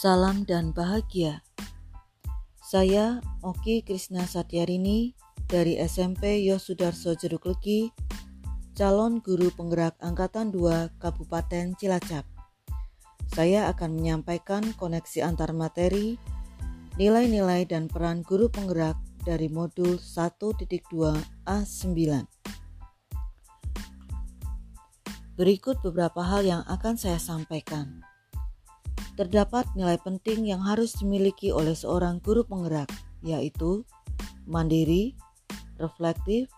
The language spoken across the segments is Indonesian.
Salam dan bahagia. Saya Oki Krisna Satyarini dari SMP Yosudarso Jeruk Legi, calon guru penggerak Angkatan 2 Kabupaten Cilacap. Saya akan menyampaikan koneksi antar materi, nilai-nilai dan peran guru penggerak dari modul 1.2 A9. Berikut beberapa hal yang akan saya sampaikan terdapat nilai penting yang harus dimiliki oleh seorang guru penggerak, yaitu mandiri, reflektif,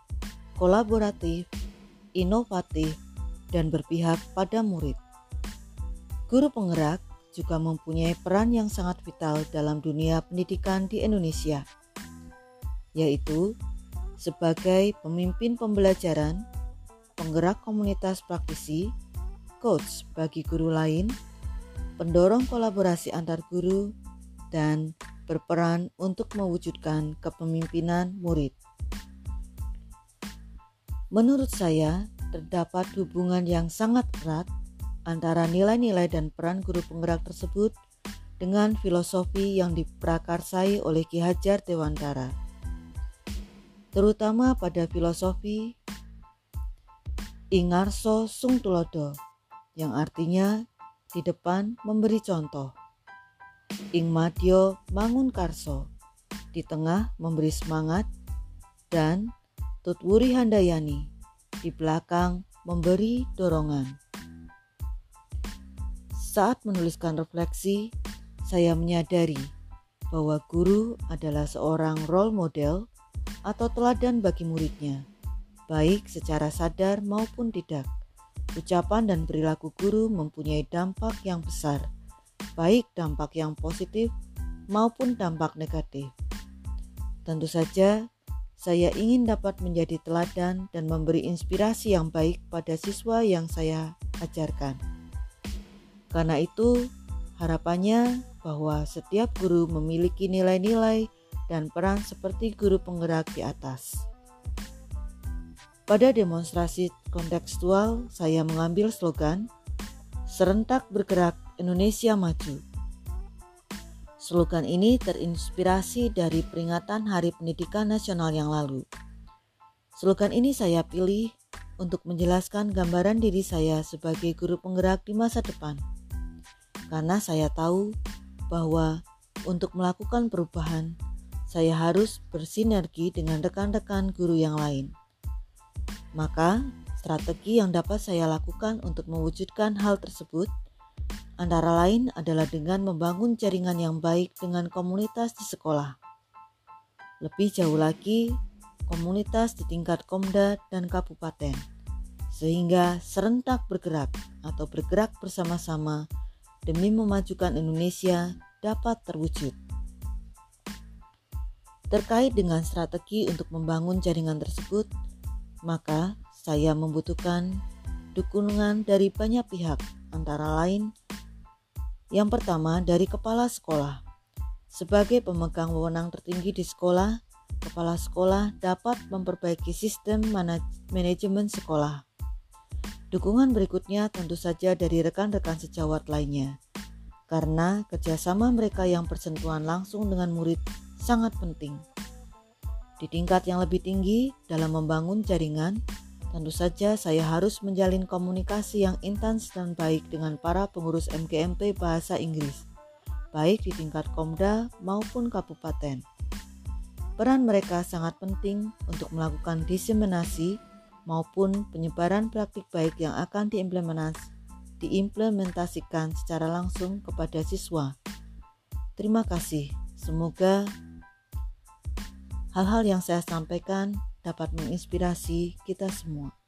kolaboratif, inovatif, dan berpihak pada murid. Guru penggerak juga mempunyai peran yang sangat vital dalam dunia pendidikan di Indonesia, yaitu sebagai pemimpin pembelajaran, penggerak komunitas praktisi, coach bagi guru lain, pendorong kolaborasi antar guru, dan berperan untuk mewujudkan kepemimpinan murid. Menurut saya, terdapat hubungan yang sangat erat antara nilai-nilai dan peran guru penggerak tersebut dengan filosofi yang diprakarsai oleh Ki Hajar Dewantara. Terutama pada filosofi Ingarso Sung Tulodo yang artinya di depan memberi contoh. Ing Madyo Mangun Karso, di tengah memberi semangat, dan Tutwuri Handayani, di belakang memberi dorongan. Saat menuliskan refleksi, saya menyadari bahwa guru adalah seorang role model atau teladan bagi muridnya, baik secara sadar maupun tidak. Ucapan dan perilaku guru mempunyai dampak yang besar, baik dampak yang positif maupun dampak negatif. Tentu saja, saya ingin dapat menjadi teladan dan memberi inspirasi yang baik pada siswa yang saya ajarkan. Karena itu, harapannya bahwa setiap guru memiliki nilai-nilai dan peran seperti guru penggerak di atas. Pada demonstrasi kontekstual, saya mengambil slogan Serentak Bergerak Indonesia Maju. Slogan ini terinspirasi dari peringatan Hari Pendidikan Nasional yang lalu. Slogan ini saya pilih untuk menjelaskan gambaran diri saya sebagai guru penggerak di masa depan. Karena saya tahu bahwa untuk melakukan perubahan, saya harus bersinergi dengan rekan-rekan guru yang lain. Maka, strategi yang dapat saya lakukan untuk mewujudkan hal tersebut antara lain adalah dengan membangun jaringan yang baik dengan komunitas di sekolah. Lebih jauh lagi, komunitas di tingkat Komda dan kabupaten, sehingga serentak bergerak atau bergerak bersama-sama demi memajukan Indonesia dapat terwujud. Terkait dengan strategi untuk membangun jaringan tersebut, maka saya membutuhkan dukungan dari banyak pihak, antara lain yang pertama dari kepala sekolah. Sebagai pemegang wewenang tertinggi di sekolah, kepala sekolah dapat memperbaiki sistem manajemen sekolah. Dukungan berikutnya tentu saja dari rekan-rekan sejawat lainnya, karena kerjasama mereka yang bersentuhan langsung dengan murid sangat penting. Di tingkat yang lebih tinggi dalam membangun jaringan, tentu saja saya harus menjalin komunikasi yang intens dan baik dengan para pengurus MGMP Bahasa Inggris, baik di tingkat Komda maupun kabupaten. Peran mereka sangat penting untuk melakukan diseminasi maupun penyebaran praktik baik yang akan diimplementasi, diimplementasikan secara langsung kepada siswa. Terima kasih. Semoga Hal-hal yang saya sampaikan dapat menginspirasi kita semua.